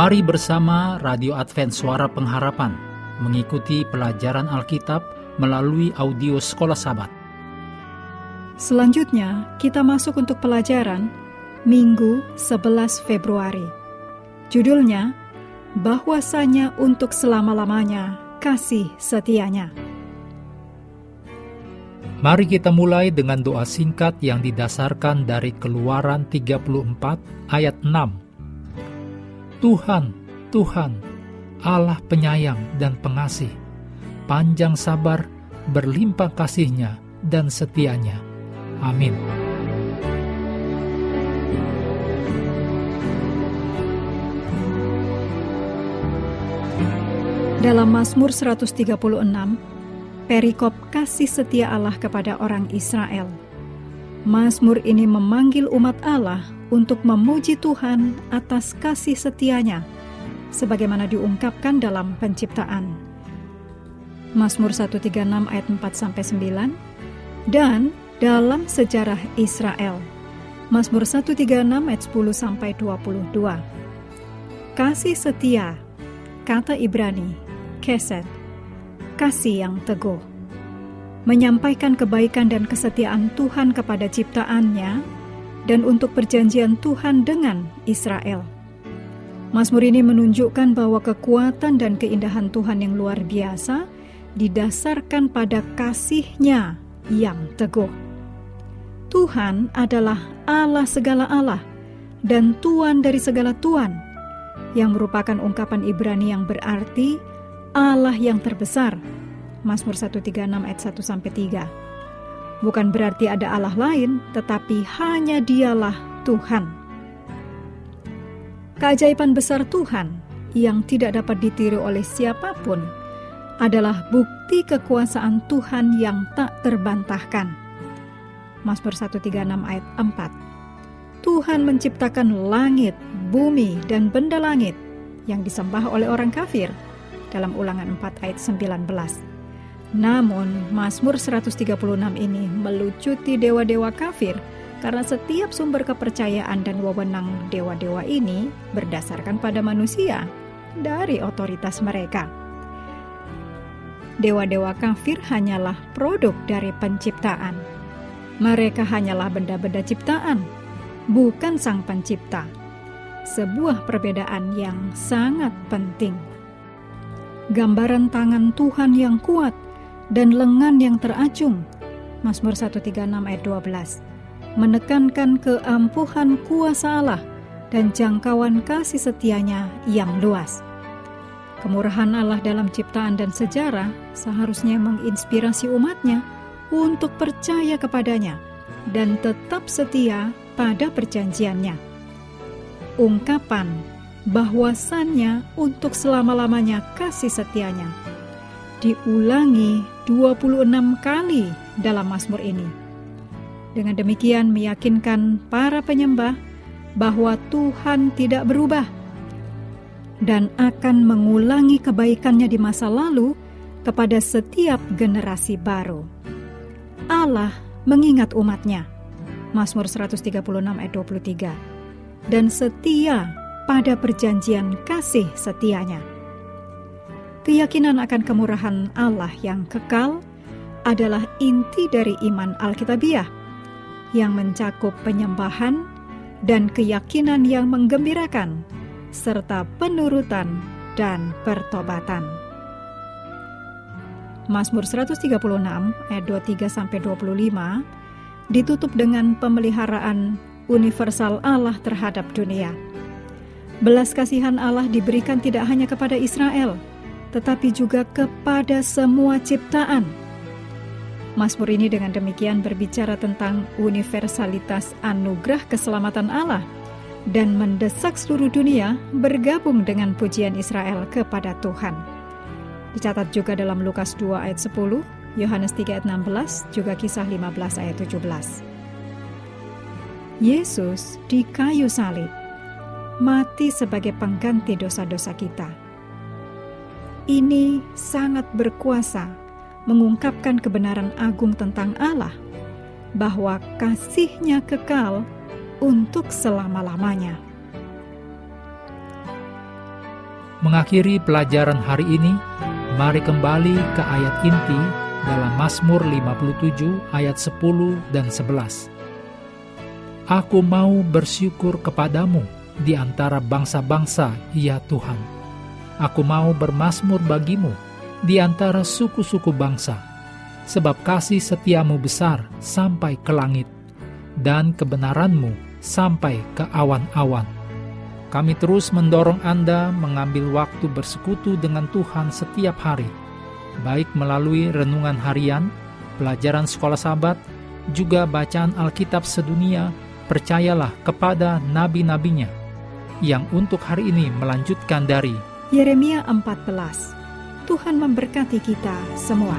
Mari bersama Radio Advent Suara Pengharapan mengikuti pelajaran Alkitab melalui audio Sekolah Sabat. Selanjutnya, kita masuk untuk pelajaran Minggu 11 Februari. Judulnya, Bahwasanya untuk selama-lamanya kasih setianya. Mari kita mulai dengan doa singkat yang didasarkan dari Keluaran 34 ayat 6 Tuhan, Tuhan, Allah penyayang dan pengasih, panjang sabar, berlimpah kasihnya dan setianya. Amin. Dalam Mazmur 136, perikop kasih setia Allah kepada orang Israel. Mazmur ini memanggil umat Allah untuk memuji Tuhan atas kasih setianya, sebagaimana diungkapkan dalam penciptaan. Mazmur 136 ayat 4-9 dan dalam sejarah Israel. Mazmur 136 ayat 10-22 Kasih setia, kata Ibrani, keset, kasih yang teguh. Menyampaikan kebaikan dan kesetiaan Tuhan kepada ciptaannya dan untuk perjanjian Tuhan dengan Israel. Mazmur ini menunjukkan bahwa kekuatan dan keindahan Tuhan yang luar biasa didasarkan pada kasihnya yang teguh. Tuhan adalah Allah segala Allah dan Tuan dari segala Tuan, yang merupakan ungkapan Ibrani yang berarti Allah yang terbesar. Mazmur 136 ayat 1 sampai 3. Bukan berarti ada Allah lain, tetapi hanya Dialah Tuhan. Keajaiban besar Tuhan yang tidak dapat ditiru oleh siapa pun adalah bukti kekuasaan Tuhan yang tak terbantahkan. Mazmur 136 ayat 4 Tuhan menciptakan langit, bumi, dan benda langit yang disembah oleh orang kafir dalam ulangan 4 ayat 19. Namun, Mazmur 136 ini melucuti dewa-dewa kafir karena setiap sumber kepercayaan dan wewenang dewa-dewa ini berdasarkan pada manusia dari otoritas mereka. Dewa-dewa kafir hanyalah produk dari penciptaan. Mereka hanyalah benda-benda ciptaan, bukan sang pencipta. Sebuah perbedaan yang sangat penting. Gambaran tangan Tuhan yang kuat – dan lengan yang teracung. Mazmur 136 ayat 12 menekankan keampuhan kuasa Allah dan jangkauan kasih setianya yang luas. Kemurahan Allah dalam ciptaan dan sejarah seharusnya menginspirasi umatnya untuk percaya kepadanya dan tetap setia pada perjanjiannya. Ungkapan bahwasannya untuk selama-lamanya kasih setianya diulangi 26 kali dalam Mazmur ini. Dengan demikian meyakinkan para penyembah bahwa Tuhan tidak berubah dan akan mengulangi kebaikannya di masa lalu kepada setiap generasi baru. Allah mengingat umatnya. Mazmur 136 ayat 23. Dan setia pada perjanjian kasih setianya Keyakinan akan kemurahan Allah yang kekal adalah inti dari iman Alkitabiah yang mencakup penyembahan dan keyakinan yang menggembirakan serta penurutan dan pertobatan. Mazmur 136 ayat 23 sampai 25 ditutup dengan pemeliharaan universal Allah terhadap dunia. Belas kasihan Allah diberikan tidak hanya kepada Israel, tetapi juga kepada semua ciptaan. Mazmur ini dengan demikian berbicara tentang universalitas anugerah keselamatan Allah dan mendesak seluruh dunia bergabung dengan pujian Israel kepada Tuhan. Dicatat juga dalam Lukas 2 ayat 10, Yohanes 3 ayat 16, juga kisah 15 ayat 17. Yesus di kayu salib mati sebagai pengganti dosa-dosa kita ini sangat berkuasa mengungkapkan kebenaran agung tentang Allah, bahwa kasihnya kekal untuk selama-lamanya. Mengakhiri pelajaran hari ini, mari kembali ke ayat inti dalam Mazmur 57 ayat 10 dan 11. Aku mau bersyukur kepadamu di antara bangsa-bangsa, ya Tuhan. Aku mau bermasmur bagimu di antara suku-suku bangsa, sebab kasih setiamu besar sampai ke langit, dan kebenaranmu sampai ke awan-awan. Kami terus mendorong Anda mengambil waktu bersekutu dengan Tuhan setiap hari, baik melalui renungan harian, pelajaran sekolah sahabat, juga bacaan Alkitab sedunia, percayalah kepada nabi-nabinya, yang untuk hari ini melanjutkan dari Yeremia 14. Tuhan memberkati kita semua.